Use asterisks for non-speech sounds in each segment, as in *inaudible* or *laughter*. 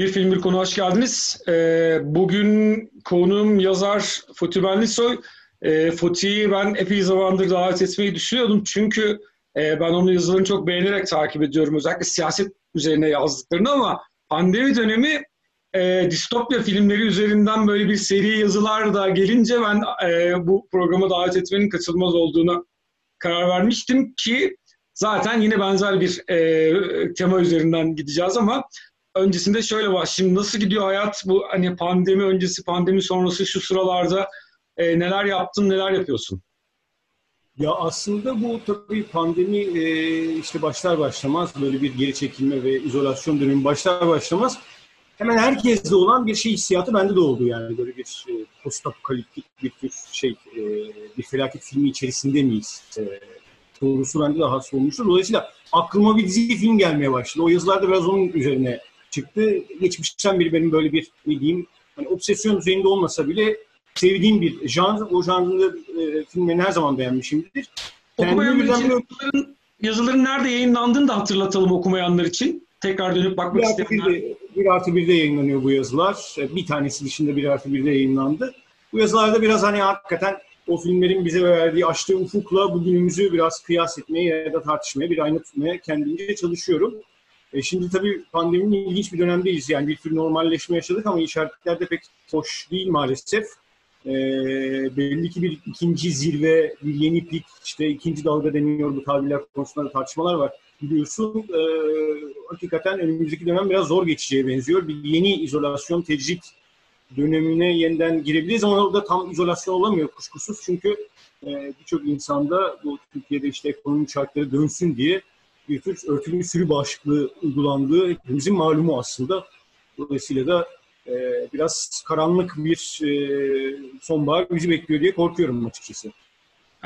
Bir film bir konu hoş geldiniz. Ee, bugün konuğum yazar Fatih Benlisoy. Ee, Fatih'i ben epey zamandır davet etmeyi düşünüyordum. Çünkü e, ben onun yazılarını çok beğenerek takip ediyorum. Özellikle siyaset üzerine yazdıklarını ama pandemi dönemi e, distopya filmleri üzerinden böyle bir seri yazılar da gelince ben e, bu programa davet etmenin kaçınılmaz olduğunu karar vermiştim ki zaten yine benzer bir tema üzerinden gideceğiz ama öncesinde şöyle var. Şimdi nasıl gidiyor hayat? Bu hani pandemi öncesi, pandemi sonrası şu sıralarda e, neler yaptın, neler yapıyorsun? Ya aslında bu tabii pandemi e, işte başlar başlamaz böyle bir geri çekilme ve izolasyon dönemi başlar başlamaz hemen herkeste olan bir şey hissiyatı bende de oldu yani böyle bir e, post bir tür şey e, bir felaket filmi içerisinde miyiz? E, sorusu bende de hasıl olmuştu. Dolayısıyla aklıma bir dizi film gelmeye başladı. O yazılarda biraz onun üzerine çıktı. Geçmişten beri benim böyle bir ne diyeyim hani obsesyon düzeyinde olmasa bile sevdiğim bir janr. O janrında e, filmlerini her zaman beğenmişimdir. Okumayanlar için yazıların, yazıların nerede yayınlandığını da hatırlatalım okumayanlar için. Tekrar dönüp bakmak bir isteyenler. Bir, bir artı birde yayınlanıyor bu yazılar. E, bir tanesi dışında bir artı birde yayınlandı. Bu yazılarda biraz hani hakikaten o filmlerin bize verdiği açtığı ufukla bugünümüzü biraz kıyas etmeye ya da tartışmaya, bir ayna tutmaya kendimce çalışıyorum. E şimdi tabii pandeminin ilginç bir dönemdeyiz. Yani bir tür normalleşme yaşadık ama işaretler de pek hoş değil maalesef. E, belli ki bir ikinci zirve, bir yeni pik, işte ikinci dalga deniyor bu tabirler konusunda tartışmalar var. Biliyorsun e, hakikaten önümüzdeki dönem biraz zor geçeceğe benziyor. Bir yeni izolasyon, tecrit dönemine yeniden girebiliriz ama orada tam izolasyon olamıyor kuşkusuz. Çünkü e, birçok insanda bu Türkiye'de işte ekonomi şartları dönsün diye bir tür örtülü sürü bağışıklığı uygulandığı hepimizin malumu aslında. Dolayısıyla da e, biraz karanlık bir e, sonbahar bizi bekliyor diye korkuyorum açıkçası.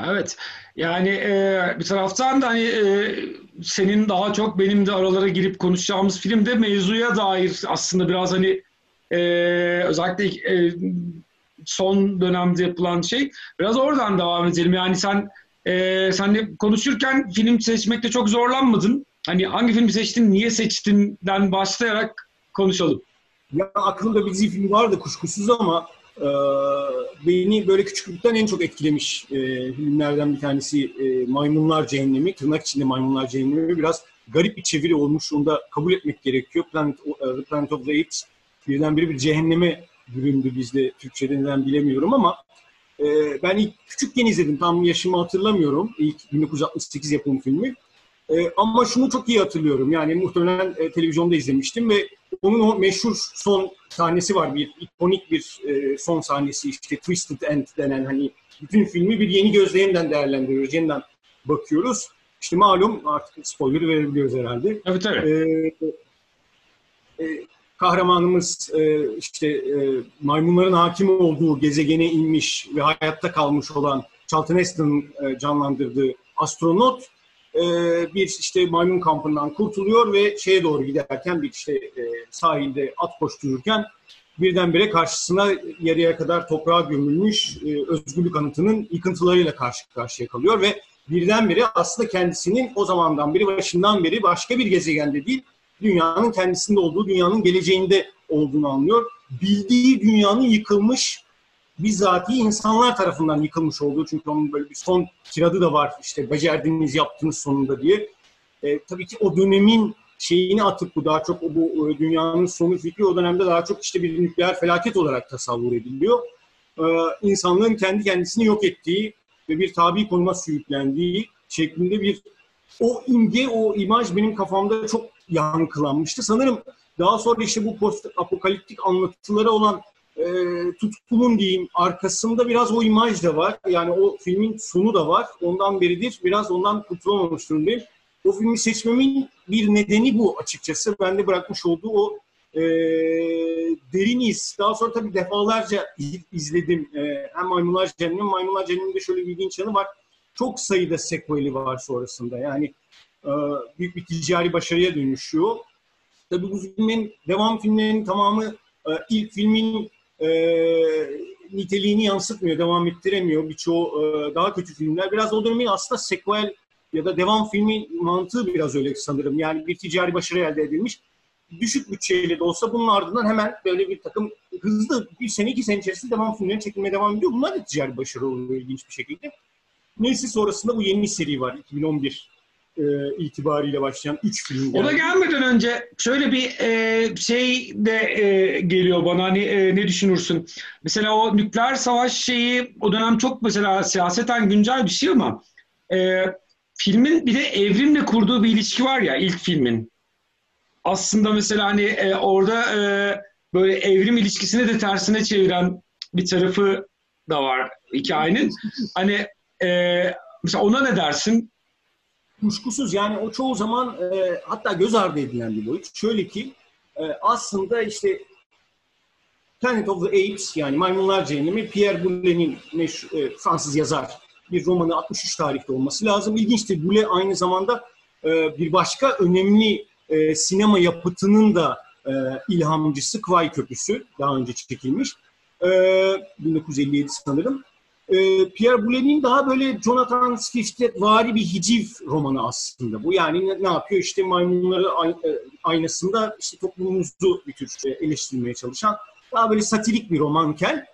Evet. Yani e, bir taraftan da hani e, senin daha çok benim de aralara girip konuşacağımız filmde mevzuya dair aslında biraz hani e, özellikle e, son dönemde yapılan şey biraz oradan devam edelim. Yani sen e, senle konuşurken film seçmekte çok zorlanmadın. Hani hangi filmi seçtin, niye seçtinden başlayarak konuşalım. Ya aklımda bir dizi film vardı kuşkusuz ama e, beni böyle küçüklükten en çok etkilemiş e, filmlerden bir tanesi e, Maymunlar Cehennemi. Tırnak içinde Maymunlar Cehennemi biraz garip bir çeviri olmuş. Onu da kabul etmek gerekiyor. Planet, uh, Planet of the Apes birdenbire bir cehenneme büründü bizde. Türkçe'de neden bilemiyorum ama e, ben ilk küçükken izledim. Tam yaşımı hatırlamıyorum. İlk 1968 yapım filmi. E, ama şunu çok iyi hatırlıyorum. Yani muhtemelen e, televizyonda izlemiştim ve onun o meşhur son sahnesi var. Bir ikonik bir e, son sahnesi işte Twisted End denen hani bütün filmi bir yeni gözle yeniden değerlendiriyoruz. Yeniden bakıyoruz. İşte malum artık spoiler verebiliyoruz herhalde. Evet tabii. Ee, e, kahramanımız e, işte e, maymunların hakim olduğu gezegene inmiş ve hayatta kalmış olan Charlton Heston'ın e, canlandırdığı astronot e, bir işte maymun kampından kurtuluyor ve şeye doğru giderken bir işte e, sahilde at koştururken birdenbire karşısına yarıya kadar toprağa gömülmüş e, özgürlük anıtının yıkıntılarıyla karşı karşıya kalıyor ve birdenbire aslında kendisinin o zamandan beri başından beri başka bir gezegende değil dünyanın kendisinde olduğu, dünyanın geleceğinde olduğunu anlıyor. Bildiği dünyanın yıkılmış, bizzati insanlar tarafından yıkılmış olduğu. Çünkü onun böyle bir son kiradı da var işte becerdiğiniz yaptığınız sonunda diye. E, tabii ki o dönemin şeyini atıp bu daha çok bu e, dünyanın sonu fikri o dönemde daha çok işte bir nükleer felaket olarak tasavvur ediliyor. Ee, insanlığın kendi kendisini yok ettiği ve bir tabi konuma sürüklendiği şeklinde bir o imge, o imaj benim kafamda çok yankılanmıştı. Sanırım daha sonra işte bu post apokaliptik anlatılara olan e, tutkunun diyeyim arkasında biraz o imaj da var. Yani o filmin sonu da var. Ondan beridir biraz ondan kurtulamamış durumdayım. O filmi seçmemin bir nedeni bu açıkçası. Bende bırakmış olduğu o e, derin iz. Daha sonra tabii defalarca izledim. E, hem Maymunlar Cehennemi, Maymunlar Cehennemi'nde şöyle bir ilginç yanı var. Çok sayıda sequel'i var sonrasında. Yani büyük bir ticari başarıya dönüşüyor. Tabii bu filmin, devam filmlerinin tamamı e, ilk filmin e, niteliğini yansıtmıyor, devam ettiremiyor. Birçoğu e, daha kötü filmler. Biraz o dönemin aslında sequel ya da devam filmi mantığı biraz öyle sanırım. Yani bir ticari başarı elde edilmiş. düşük bütçeyle de olsa bunun ardından hemen böyle bir takım hızlı bir sene iki sene içerisinde devam filmleri çekilmeye devam ediyor. Bunlar da ticari başarı oluyor ilginç bir şekilde. Neyse sonrasında bu yeni seri var 2011 e, itibariyle başlayan 3 film. O da gelmeden önce şöyle bir e, şey de e, geliyor bana hani e, ne düşünürsün? Mesela o nükleer savaş şeyi o dönem çok mesela siyaseten güncel bir şey ama e, filmin bir de evrimle kurduğu bir ilişki var ya ilk filmin. Aslında mesela hani e, orada e, böyle evrim ilişkisini de tersine çeviren bir tarafı da var hikayenin. Hani e, mesela ona ne dersin? Kuşkusuz yani o çoğu zaman e, hatta göz ardı edilen bir boyut. Şöyle ki e, aslında işte Planet of the Apes yani Maymunlar Cehennemi Pierre Boulez'in meşhur, e, Fransız yazar bir romanı 63 tarihte olması lazım. İlginçtir. Boulez aynı zamanda e, bir başka önemli e, sinema yapıtının da e, ilhamcısı Kvay Köprüsü daha önce çekilmiş. E, 1957 sanırım e, Pierre Boulez'in daha böyle Jonathan Swift'e vari bir hiciv romanı aslında bu. Yani ne, yapıyor? İşte maymunları e, aynasında işte toplumumuzu bir tür e, eleştirmeye çalışan daha böyle satirik bir romanken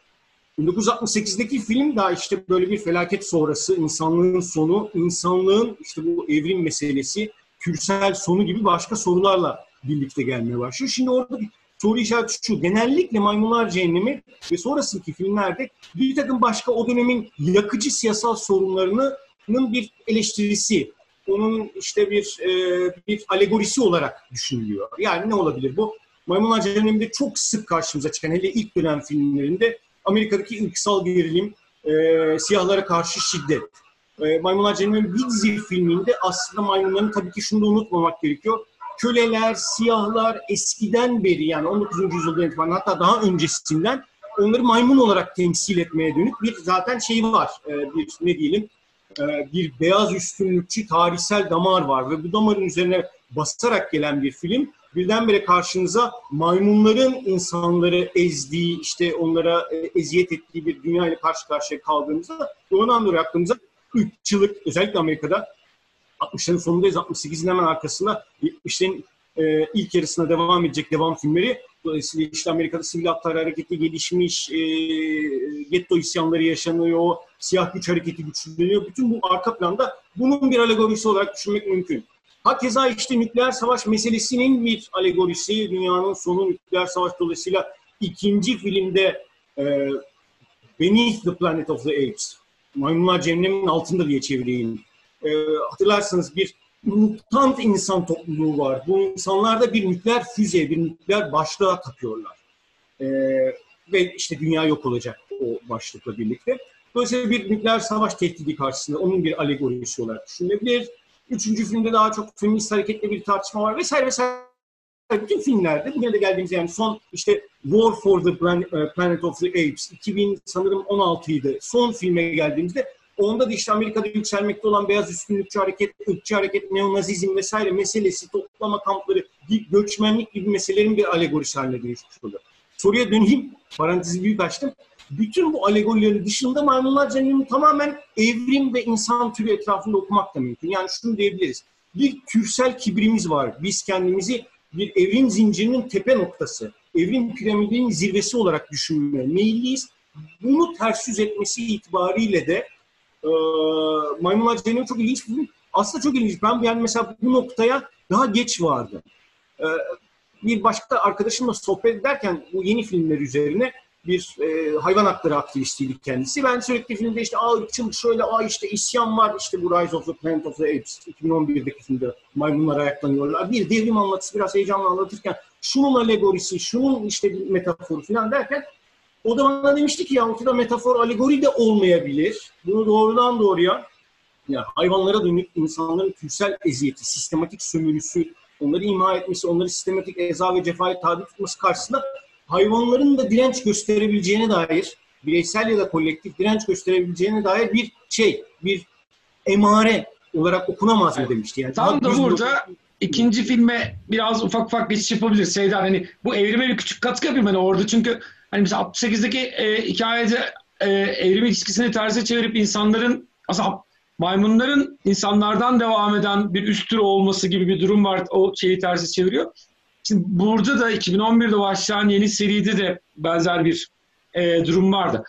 1968'deki film daha işte böyle bir felaket sonrası insanlığın sonu, insanlığın işte bu evrim meselesi, kürsel sonu gibi başka sorularla birlikte gelmeye başlıyor. Şimdi orada bir soru işareti şu. Genellikle Maymunlar Cehennemi ve sonrasındaki filmlerde bir takım başka o dönemin yakıcı siyasal sorunlarının bir eleştirisi, onun işte bir e, bir alegorisi olarak düşünülüyor. Yani ne olabilir bu? Maymunlar Cehennemi'nde çok sık karşımıza çıkan hele ilk dönem filmlerinde Amerika'daki ırksal gerilim, e, siyahlara karşı şiddet. E, Maymunlar Cehennemi bir dizi filminde aslında maymunların tabii ki şunu da unutmamak gerekiyor köleler, siyahlar eskiden beri yani 19. yüzyıldan itibaren hatta daha öncesinden onları maymun olarak temsil etmeye dönük bir zaten şey var. E, bir ne diyelim e, bir beyaz üstünlükçü tarihsel damar var ve bu damarın üzerine basarak gelen bir film birdenbire karşınıza maymunların insanları ezdiği, işte onlara e, eziyet ettiği bir dünya ile karşı karşıya kaldığımızda doğrudan doğruya aklımıza ırkçılık, özellikle Amerika'da 60'ların sonundayız. 68'in hemen arkasında 70'lerin e, ilk yarısına devam edecek devam filmleri. Dolayısıyla işte Amerika'da sivil haklar hareketi gelişmiş, e, getto isyanları yaşanıyor, siyah güç hareketi güçleniyor. Bütün bu arka planda bunun bir alegorisi olarak düşünmek mümkün. Hakeza işte nükleer savaş meselesinin bir alegorisi, dünyanın sonu nükleer savaş dolayısıyla ikinci filmde e, Beneath the Planet of the Apes, Maymunlar Cehennemin altında diye çevireyim e, hatırlarsanız bir mutant insan topluluğu var. Bu insanlarda bir nükleer füze, bir nükleer başlığa takıyorlar. E, ve işte dünya yok olacak o başlıkla birlikte. Dolayısıyla bir nükleer savaş tehdidi karşısında onun bir alegorisi olarak düşünülebilir. Üçüncü filmde daha çok feminist hareketle bir tartışma var vesaire vesaire. Bütün filmlerde bugüne de geldiğimiz yani son işte War for the e, Planet of the Apes 2000 sanırım 16 idi. Son filme geldiğimizde Onda da işte Amerika'da yükselmekte olan beyaz üstünlükçü hareket, ırkçı hareket, neonazizm vesaire meselesi, toplama kampları, göçmenlik gibi meselelerin bir alegorisi haline dönüşmüş oluyor. Soruya döneyim, parantezi büyük açtım. Bütün bu alegorilerin dışında maymunlar cehennemi tamamen evrim ve insan türü etrafında okumak da mümkün. Yani şunu diyebiliriz. Bir kürsel kibrimiz var. Biz kendimizi bir evrim zincirinin tepe noktası, evrim piramidinin zirvesi olarak düşünmeye meyilliyiz. Bunu ters yüz etmesi itibariyle de e, Maymunlar Cehennemi çok ilginç bir film. Aslında çok ilginç. Ben yani mesela bu noktaya daha geç vardı. E, bir başka arkadaşımla sohbet ederken bu yeni filmler üzerine bir e, hayvan hakları aktivistiydi kendisi. Ben sürekli filmde işte aa ırkçılık şöyle, aa işte isyan var işte bu Rise of the Planet of the Apes 2011'deki filmde maymunlar ayaklanıyorlar. Bir devrim anlatısı biraz heyecanlı anlatırken şunun alegorisi, şunun işte bir metaforu falan derken o da bana demişti ki ya ortada metafor, alegori de olmayabilir. Bunu doğrudan doğruya ya hayvanlara dönük insanların kürsel eziyeti, sistematik sömürüsü, onları imha etmesi, onları sistematik eza ve cefaya tabi tutması karşısında hayvanların da direnç gösterebileceğine dair, bireysel ya da kolektif direnç gösterebileceğine dair bir şey, bir emare olarak okunamaz mı demişti. Yani tam da burada ikinci filme biraz ufak ufak geçiş yapabiliriz. Seydan hani bu evrime bir küçük katkı yapayım hani orada çünkü hani mesela 68'deki e, hikayede e, evrim ilişkisini terse çevirip insanların aslında maymunların insanlardan devam eden bir üst tür olması gibi bir durum var. O şeyi tersi çeviriyor. Şimdi burada da 2011'de başlayan yeni seride de benzer bir e, durum vardı.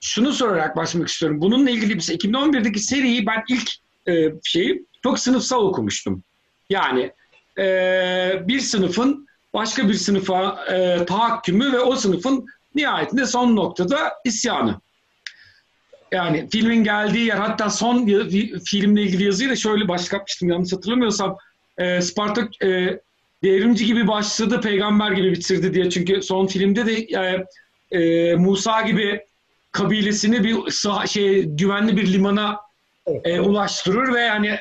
Şunu sorarak başlamak istiyorum. Bununla ilgili bir 2011'deki seriyi ben ilk e, şeyi çok sınıfsal okumuştum. Yani e, bir sınıfın başka bir sınıfa e, tahakkümü ve o sınıfın nihayetinde son noktada isyanı. Yani filmin geldiği yer hatta son filmle ilgili yazıyı da şöyle başlatmıştım yanlış hatırlamıyorsam e, Spartak e, devrimci gibi başladı peygamber gibi bitirdi diye çünkü son filmde de e, e, Musa gibi kabilesini bir sah- şey güvenli bir limana e, ulaştırır ve yani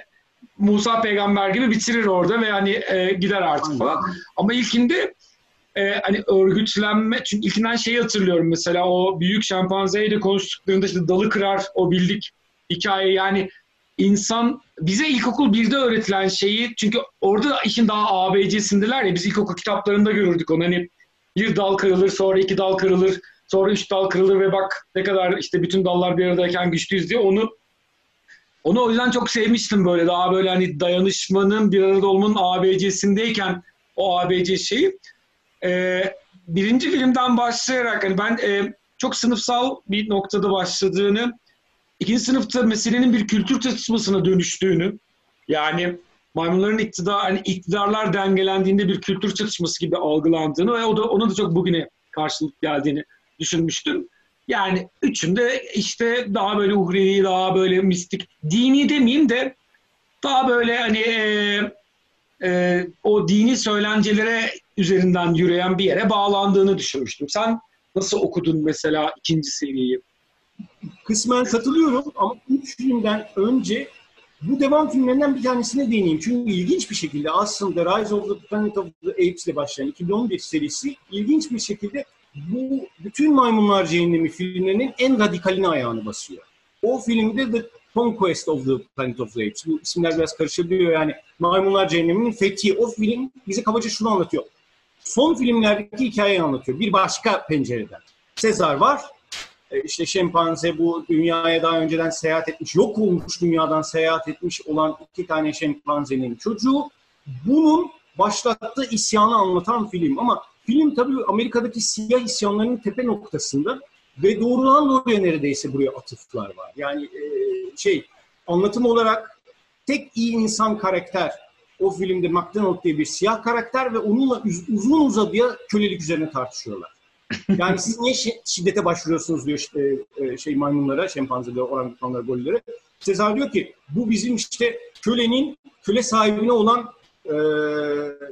Musa peygamber gibi bitirir orada ve yani e, gider artık falan. Ama ilkinde e, hani örgütlenme çünkü ilkinden şeyi hatırlıyorum mesela o büyük şempanzeyle konuştuklarında işte dalı kırar o bildik hikaye yani insan bize ilkokul birde öğretilen şeyi çünkü orada işin daha ABC'sindeler ya biz ilkokul kitaplarında görürdük onu. Hani bir dal kırılır sonra iki dal kırılır sonra üç dal kırılır ve bak ne kadar işte bütün dallar bir aradayken güçlüyüz diye onu onu o yüzden çok sevmiştim böyle. Daha böyle hani dayanışmanın bir arada olmanın ABC'sindeyken o ABC şeyi. Ee, birinci filmden başlayarak hani ben e, çok sınıfsal bir noktada başladığını, ikinci sınıfta meselenin bir kültür çatışmasına dönüştüğünü, yani maymunların iktidar, hani iktidarlar dengelendiğinde bir kültür çatışması gibi algılandığını ve o da ona da çok bugüne karşılık geldiğini düşünmüştüm. Yani üçünde işte daha böyle uhrevi, daha böyle mistik, dini demeyeyim de daha böyle hani e, e, o dini söylencelere üzerinden yürüyen bir yere bağlandığını düşünmüştüm. Sen nasıl okudun mesela ikinci seriyi? Kısmen katılıyorum ama üç filmden önce bu devam filmlerinden bir tanesine değineyim. Çünkü ilginç bir şekilde aslında Rise of the Planet of the Apes ile başlayan 2011 serisi ilginç bir şekilde bu bütün Maymunlar Cehennemi filmlerinin en radikalini ayağını basıyor. O filmde The Conquest of the Planet of the Apes. Bu isimler biraz karışabiliyor yani. Maymunlar Cehennemi'nin fethi. O film bize kabaca şunu anlatıyor. Son filmlerdeki hikayeyi anlatıyor. Bir başka pencereden. Sezar var. E, işte şempanze bu dünyaya daha önceden seyahat etmiş, yok olmuş dünyadan seyahat etmiş olan iki tane şempanzenin çocuğu. Bunun başlattığı isyanı anlatan film ama Film tabii Amerika'daki siyah isyanlarının tepe noktasında ve doğrudan doğruya neredeyse buraya atıflar var. Yani e, şey anlatım olarak tek iyi insan karakter o filmde McDonald diye bir siyah karakter ve onunla uzun uzadıya kölelik üzerine tartışıyorlar. Yani siz niye şiddete başvuruyorsunuz diyor işte, e, şey maymunlara, şempanzelere, orangutanlara, gollere. Sezar diyor ki bu bizim işte kölenin köle sahibine olan e,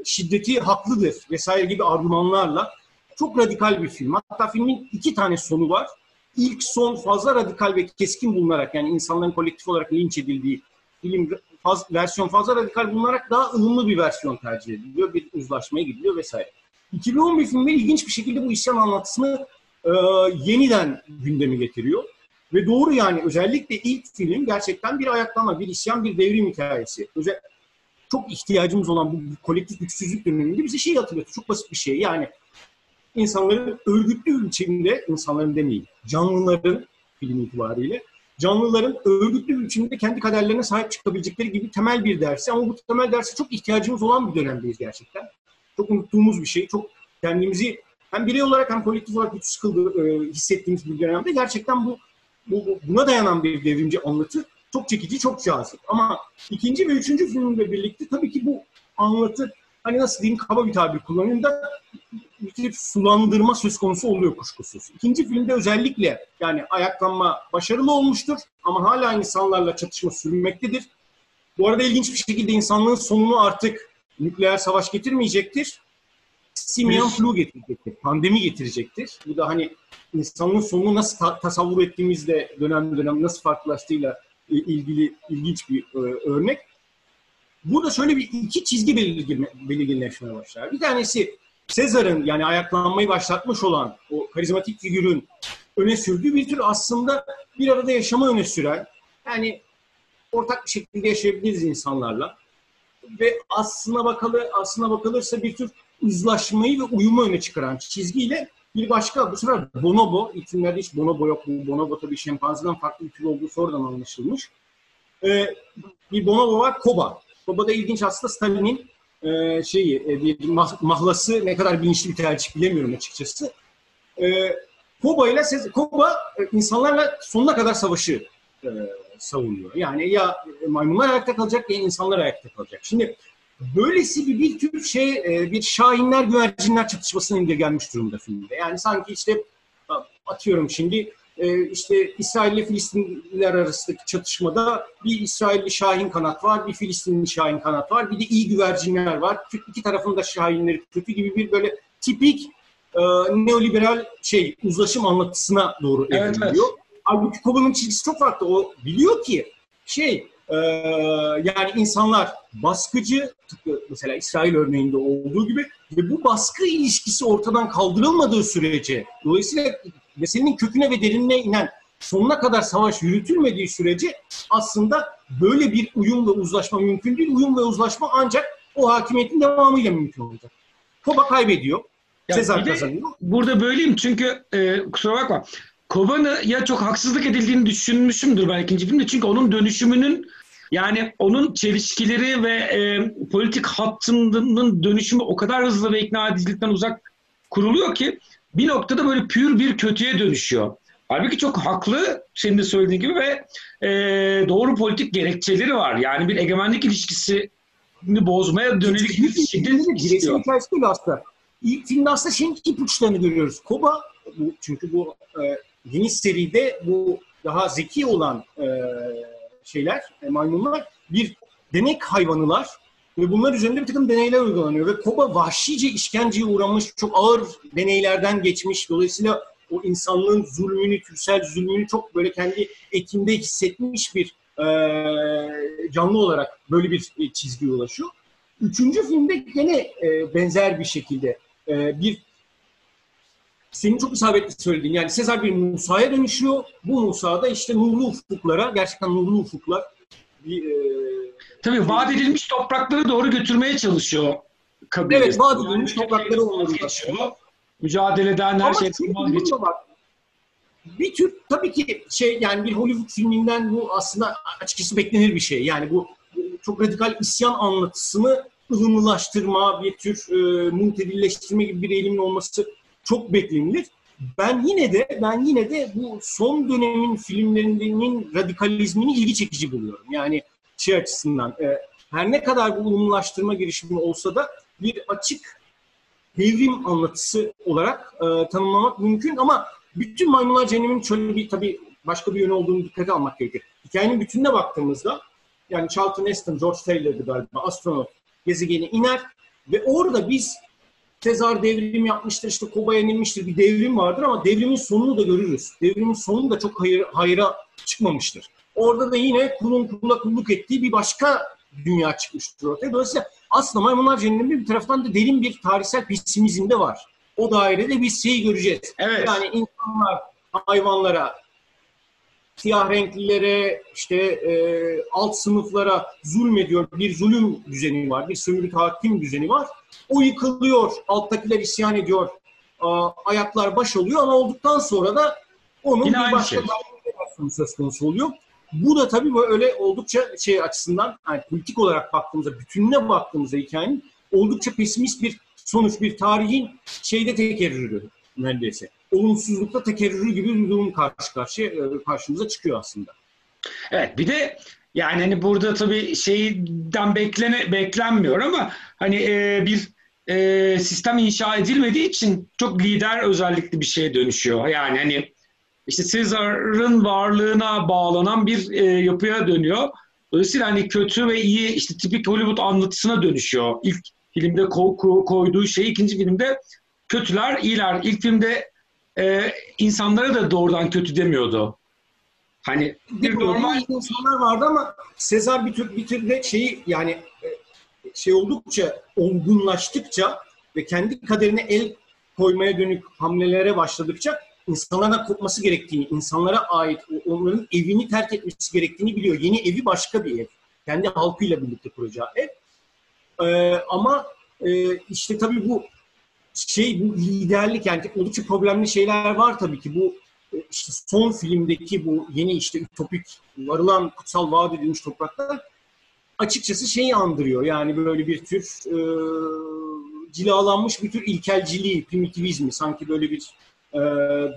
şiddeti haklıdır vesaire gibi argümanlarla çok radikal bir film. Hatta filmin iki tane sonu var. İlk son fazla radikal ve keskin bulunarak yani insanların kolektif olarak linç edildiği film faz, versiyon fazla radikal bulunarak daha ılımlı bir versiyon tercih ediliyor. Bir uzlaşmaya gidiliyor vesaire. 2011 filmi ilginç bir şekilde bu isyan anlatısını e, yeniden gündemi getiriyor. Ve doğru yani özellikle ilk film gerçekten bir ayaklanma, bir isyan, bir devrim hikayesi. Özel, çok ihtiyacımız olan bu kolektif güçsüzlük döneminde bize şey hatırlatıyor. Çok basit bir şey. Yani insanların örgütlü biçimde, insanların demeyin, canlıların film itibariyle, canlıların örgütlü biçimde kendi kaderlerine sahip çıkabilecekleri gibi temel bir dersi. Ama bu temel derse çok ihtiyacımız olan bir dönemdeyiz gerçekten. Çok unuttuğumuz bir şey. Çok kendimizi hem birey olarak hem kolektif olarak güçsüz kıldı, e, hissettiğimiz bir dönemde gerçekten bu, bu buna dayanan bir devrimci anlatı çok çekici, çok cazip. Ama ikinci ve üçüncü filmle birlikte tabii ki bu anlatı hani nasıl diyeyim kaba bir tabir kullanayım da bir sulandırma söz konusu oluyor kuşkusuz. İkinci filmde özellikle yani ayaklanma başarılı olmuştur ama hala insanlarla çatışma sürmektedir. Bu arada ilginç bir şekilde insanlığın sonunu artık nükleer savaş getirmeyecektir. Simian flu getirecektir, pandemi getirecektir. Bu da hani insanlığın sonunu nasıl ta- tasavvur ettiğimizde dönem dönem nasıl farklılaştığıyla ilgili ilginç bir e, örnek. Burada şöyle bir iki çizgi belirgin, belirginleşmeye başlar. Bir tanesi Sezar'ın yani ayaklanmayı başlatmış olan o karizmatik figürün öne sürdüğü bir tür aslında bir arada yaşama öne süren yani ortak bir şekilde yaşayabiliriz insanlarla ve aslına bakalı aslına bakılırsa bir tür uzlaşmayı ve uyumu öne çıkaran çizgiyle bir başka bu sefer bonobo. İlk filmlerde hiç bonobo yok. Bu bonobo tabii şempanzeden farklı bir tür olduğu sonradan anlaşılmış. Ee, bir bonobo var Koba. Koba da ilginç aslında Stalin'in e, şeyi e, bir mah, mahlası ne kadar bilinçli bir tercih bilemiyorum açıkçası. E, Koba ile Koba e, insanlarla sonuna kadar savaşı e, savunuyor. Yani ya maymunlar ayakta kalacak ya insanlar ayakta kalacak. Şimdi böylesi bir, bir tür şey e, bir şahinler güvercinler çatışmasına indirgenmiş durumda filmde. Yani sanki işte atıyorum şimdi e, işte İsrail ile Filistinliler arasındaki çatışmada bir İsrailli şahin kanat var, bir Filistinli şahin kanat var, bir de iyi güvercinler var. İki tarafın da şahinleri kötü gibi bir böyle tipik e, neoliberal şey uzlaşım anlatısına doğru evet, evriliyor. Evet. Halbuki Koba'nın çizgisi çok farklı. O biliyor ki şey e, yani insanlar baskıcı tıpkı mesela İsrail örneğinde olduğu gibi ve bu baskı ilişkisi ortadan kaldırılmadığı sürece dolayısıyla meselenin köküne ve derinine inen sonuna kadar savaş yürütülmediği sürece aslında böyle bir uyum ve uzlaşma mümkün değil. Uyum ve uzlaşma ancak o hakimiyetin devamıyla mümkün olacak. Koba kaybediyor. Ya Sezar kazanıyor. Burada böyleyim çünkü e, kusura bakma. Koba'nı ya çok haksızlık edildiğini düşünmüşümdür ben ikinci filmde. Çünkü onun dönüşümünün yani onun çelişkileri ve e, politik hattının dönüşümü o kadar hızlı ve ikna edicilikten uzak kuruluyor ki bir noktada böyle pür bir kötüye dönüşüyor. Halbuki çok haklı senin de söylediğin gibi ve e, doğru politik gerekçeleri var. Yani bir egemenlik ilişkisini bozmaya dönük bir şiddet hikayesi değil aslında. İlk filmde aslında şeyin ipuçlarını görüyoruz. Koba, bu, çünkü bu e, yeni seride bu daha zeki olan e, şeyler, e, maymunlar bir denek hayvanılar ve bunlar üzerinde bir takım deneyler uygulanıyor. Ve Koba vahşice işkenceye uğramış, çok ağır deneylerden geçmiş. Dolayısıyla o insanlığın zulmünü, türsel zulmünü çok böyle kendi etinde hissetmiş bir e, canlı olarak böyle bir çizgiye ulaşıyor. Üçüncü filmde gene e, benzer bir şekilde e, bir senin çok isabetli söylediğin yani Sezar bir Musa'ya dönüşüyor. Bu Musa da işte nurlu ufuklara, gerçekten nurlu ufuklar bir e, Tabii vaat edilmiş toprakları doğru götürmeye çalışıyor kabilesi. Evet vaat edilmiş toprakları onları geçiyor. Mücadeleden her şeyden vazgeçiyor. Bir tür tabii ki şey yani bir Hollywood filminden bu aslında açıkçası beklenir bir şey. Yani bu çok radikal isyan anlatısını ılımlılaştırma, bir tür e, mutedilleştirme gibi bir eğilimin olması çok beklenilir. Ben yine de ben yine de bu son dönemin filmlerinin radikalizmini ilgi çekici buluyorum. Yani şey açısından e, her ne kadar bu ulumlaştırma girişimi olsa da bir açık devrim anlatısı olarak e, tanımlamak mümkün ama bütün Maymunlar Cehennemi'nin şöyle bir tabii başka bir yönü olduğunu dikkate almak gerekir. Hikayenin bütününe baktığımızda yani Charlton Heston, George Taylor'dı galiba astronot gezegene iner ve orada biz Sezar devrim yapmıştır, işte Koba yenilmiştir, bir devrim vardır ama devrimin sonunu da görürüz. Devrimin sonu da çok hayır, hayra çıkmamıştır. Orada da yine kulun kula kulluk ettiği bir başka dünya çıkmıştır ortaya. Dolayısıyla aslında Maymunlar Cehennemi bir taraftan da derin bir tarihsel pesimizm de var. O dairede biz şeyi göreceğiz. Evet. Yani insanlar hayvanlara, siyah renklilere, işte e, alt sınıflara zulmediyor. Bir zulüm düzeni var, bir sömürü hakim düzeni var. O yıkılıyor, alttakiler isyan ediyor, a, ayaklar baş oluyor ama olduktan sonra da onun Yine bir başka şey. söz konusu oluyor. Bu da tabii böyle oldukça şey açısından yani politik olarak baktığımızda, bütününe baktığımızda hikayenin oldukça pesimist bir sonuç, bir tarihin şeyde tekerrürü neredeyse. Olumsuzlukta tekerrürü gibi bir durum karşı karşıya e, karşımıza çıkıyor aslında. Evet bir de yani hani burada tabii şeyden beklene, beklenmiyor ama hani e, bir e, sistem inşa edilmediği için çok lider özellikli bir şeye dönüşüyor. Yani hani işte Caesar'ın varlığına bağlanan bir e, yapıya dönüyor. Dolayısıyla hani kötü ve iyi işte tipik Hollywood anlatısına dönüşüyor. İlk filmde ko- koyduğu şey ikinci filmde kötüler iyiler. İlk filmde e, insanlara da doğrudan kötü demiyordu. Hani bir normal insanlar vardı ama Sezar bir tür bir tür de şeyi yani e, şey oldukça olgunlaştıkça ve kendi kaderine el koymaya dönük hamlelere başladıkça insanlara kopması gerektiğini, insanlara ait onların evini terk etmesi gerektiğini biliyor. Yeni evi başka bir ev. Kendi halkıyla birlikte kuracağı ev. Ee, ama e, işte tabii bu şey bu liderlik yani oldukça problemli şeyler var tabii ki. Bu e, işte son filmdeki bu yeni işte ütopik varılan kutsal vaat edilmiş topraklar açıkçası şeyi andırıyor. Yani böyle bir tür e, cilalanmış bir tür ilkelciliği, primitivizmi sanki böyle bir e,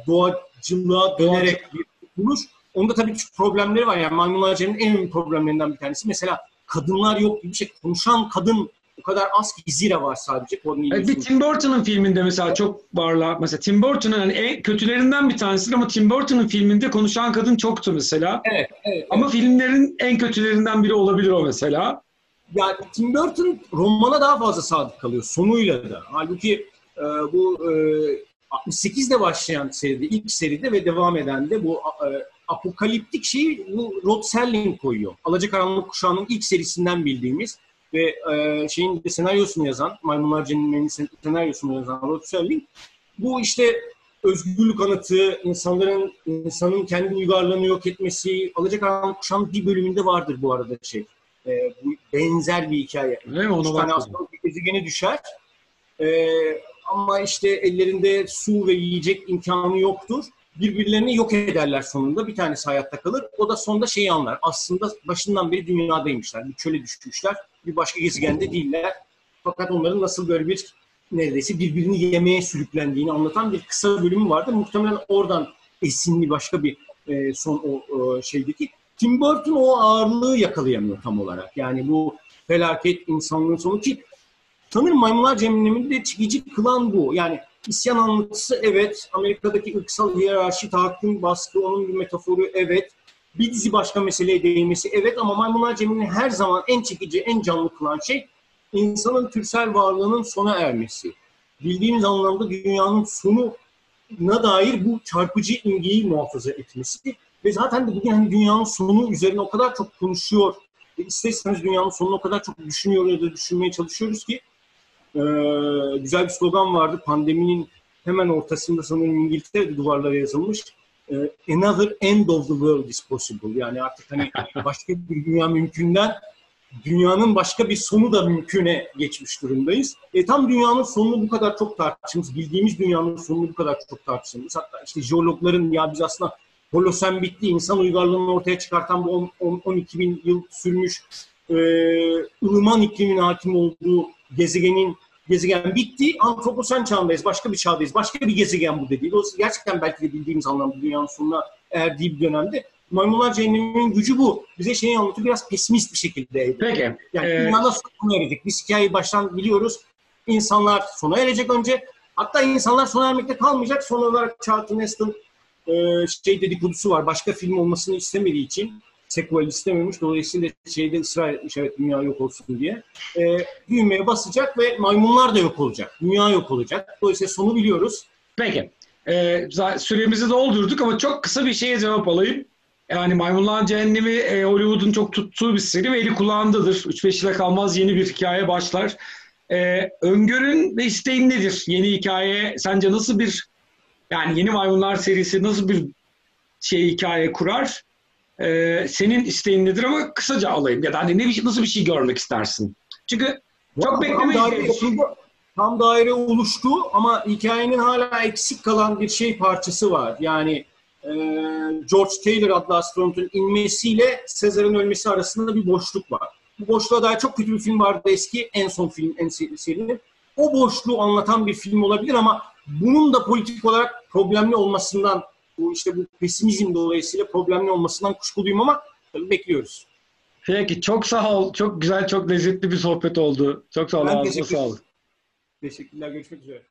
doğacılığa dönerek bir buluş. Onda tabii küçük problemleri var. Yani maymun ağacının en önemli problemlerinden bir tanesi. Mesela kadınlar yok gibi bir şey. Konuşan kadın o kadar az ki Zira var sadece. Evet, bir Tim Burton'ın filminde mesela çok varlar. Mesela Tim Burton'ın yani en kötülerinden bir tanesi ama Tim Burton'ın filminde konuşan kadın çoktu mesela. Evet, evet. Ama evet. filmlerin en kötülerinden biri olabilir o mesela. Yani Tim Burton romana daha fazla sadık kalıyor sonuyla da. Halbuki e, bu e, 68'de başlayan seride, ilk seride ve devam eden de bu e, apokaliptik şeyi bu Rod Serling koyuyor. Alacakaranlık Kuşağı'nın ilk serisinden bildiğimiz ve e, şeyin de senaryosunu yazan, Maymunlar Cennetleri'nin senaryosunu yazan Rod Serling bu işte özgürlük anıtı, insanların insanın kendi uygarlığını yok etmesi, Alacakaranlık Kuşağı'nın bir bölümünde vardır bu arada şey. E, bu benzer bir hikaye. Değil mi? Aslında bir gezegeni düşer. E, ama işte ellerinde su ve yiyecek imkanı yoktur birbirlerini yok ederler sonunda. Bir tanesi hayatta kalır. O da sonunda şeyi anlar. Aslında başından beri dünyadaymışlar. Bir çöle düşmüşler. Bir başka gezegende değiller. Fakat onların nasıl böyle bir neredeyse birbirini yemeye sürüklendiğini anlatan bir kısa bölümü vardı. Muhtemelen oradan esinli başka bir e, son o, o şeydeki. Tim Burton o ağırlığı yakalayamıyor tam olarak. Yani bu felaket insanlığın sonu ki sanırım Maymunlar Cehennemi'ni de çekici kılan bu. Yani İsyan anlatısı evet, Amerika'daki ırksal hiyerarşi, tahakküm, baskı onun bir metaforu evet. Bir dizi başka meseleye değinmesi evet ama Maymunlar Cemi'ni her zaman en çekici, en canlı kılan şey insanın türsel varlığının sona ermesi. Bildiğimiz anlamda dünyanın sonuna dair bu çarpıcı imgeyi muhafaza etmesi. Ve zaten de bugün hani dünyanın sonu üzerine o kadar çok konuşuyor ve isterseniz dünyanın sonunu o kadar çok düşünüyor ya da düşünmeye çalışıyoruz ki e, güzel bir slogan vardı. Pandeminin hemen ortasında sanırım İngiltere'de duvarlara yazılmış. E, Another end of the world is possible. Yani artık hani *laughs* başka bir dünya mümkünden dünyanın başka bir sonu da mümküne geçmiş durumdayız. E, tam dünyanın sonunu bu kadar çok tartıştığımız, bildiğimiz dünyanın sonunu bu kadar çok tartıştığımız, hatta işte jeologların ya biz aslında Holosen bitti, insan uygarlığını ortaya çıkartan bu 10, 10, 12 bin yıl sürmüş e, ılıman iklimin hakim olduğu gezegenin gezegen bitti. Antroposen çağındayız. Başka bir çağdayız. Başka bir gezegen bu dediği. Dolayısıyla gerçekten belki de bildiğimiz anlamda dünyanın sonuna erdiği bir dönemde Maymunlar Cehennemi'nin gücü bu. Bize şeyi anlatıyor biraz pesimist bir şekilde. Peki. Yani ee... dünya nasıl sona erecek? Biz hikayeyi baştan biliyoruz. İnsanlar sona erecek önce. Hatta insanlar sona ermekte kalmayacak. Son olarak Charlton Heston e, şey dedikodusu var. Başka film olmasını istemediği için sequel istememiş. Dolayısıyla şeyde ısrar etmiş evet dünya yok olsun diye. E, düğmeye basacak ve maymunlar da yok olacak. Dünya yok olacak. Dolayısıyla sonu biliyoruz. Peki. Ee, süremizi doldurduk ama çok kısa bir şeye cevap alayım. Yani Maymunlar Cehennemi e, Hollywood'un çok tuttuğu bir seri ve eli kulağındadır. 3-5 yıla kalmaz yeni bir hikaye başlar. Ee, öngörün ve isteğin nedir? Yeni hikaye sence nasıl bir yani yeni Maymunlar serisi nasıl bir şey hikaye kurar? E, senin isteğin nedir ama kısaca alayım. Ya da hani ne, nasıl bir şey görmek istersin? Çünkü çok beklemeyiz. Tam daire, şey. tam daire oluştu ama hikayenin hala eksik kalan bir şey parçası var. Yani e, George Taylor adlı astronotun inmesiyle Sezar'ın ölmesi arasında bir boşluk var. Bu boşluğa dair çok kötü bir film vardı eski. En son film, en serinin. O boşluğu anlatan bir film olabilir ama bunun da politik olarak problemli olmasından bu işte bu pesimizm dolayısıyla problemli olmasından kuşkuluyum ama tabii bekliyoruz. Peki çok sağ ol. Çok güzel, çok lezzetli bir sohbet oldu. Çok sağ ol. Ben teşekkür, sağ ol. Teşekkürler. Görüşmek üzere.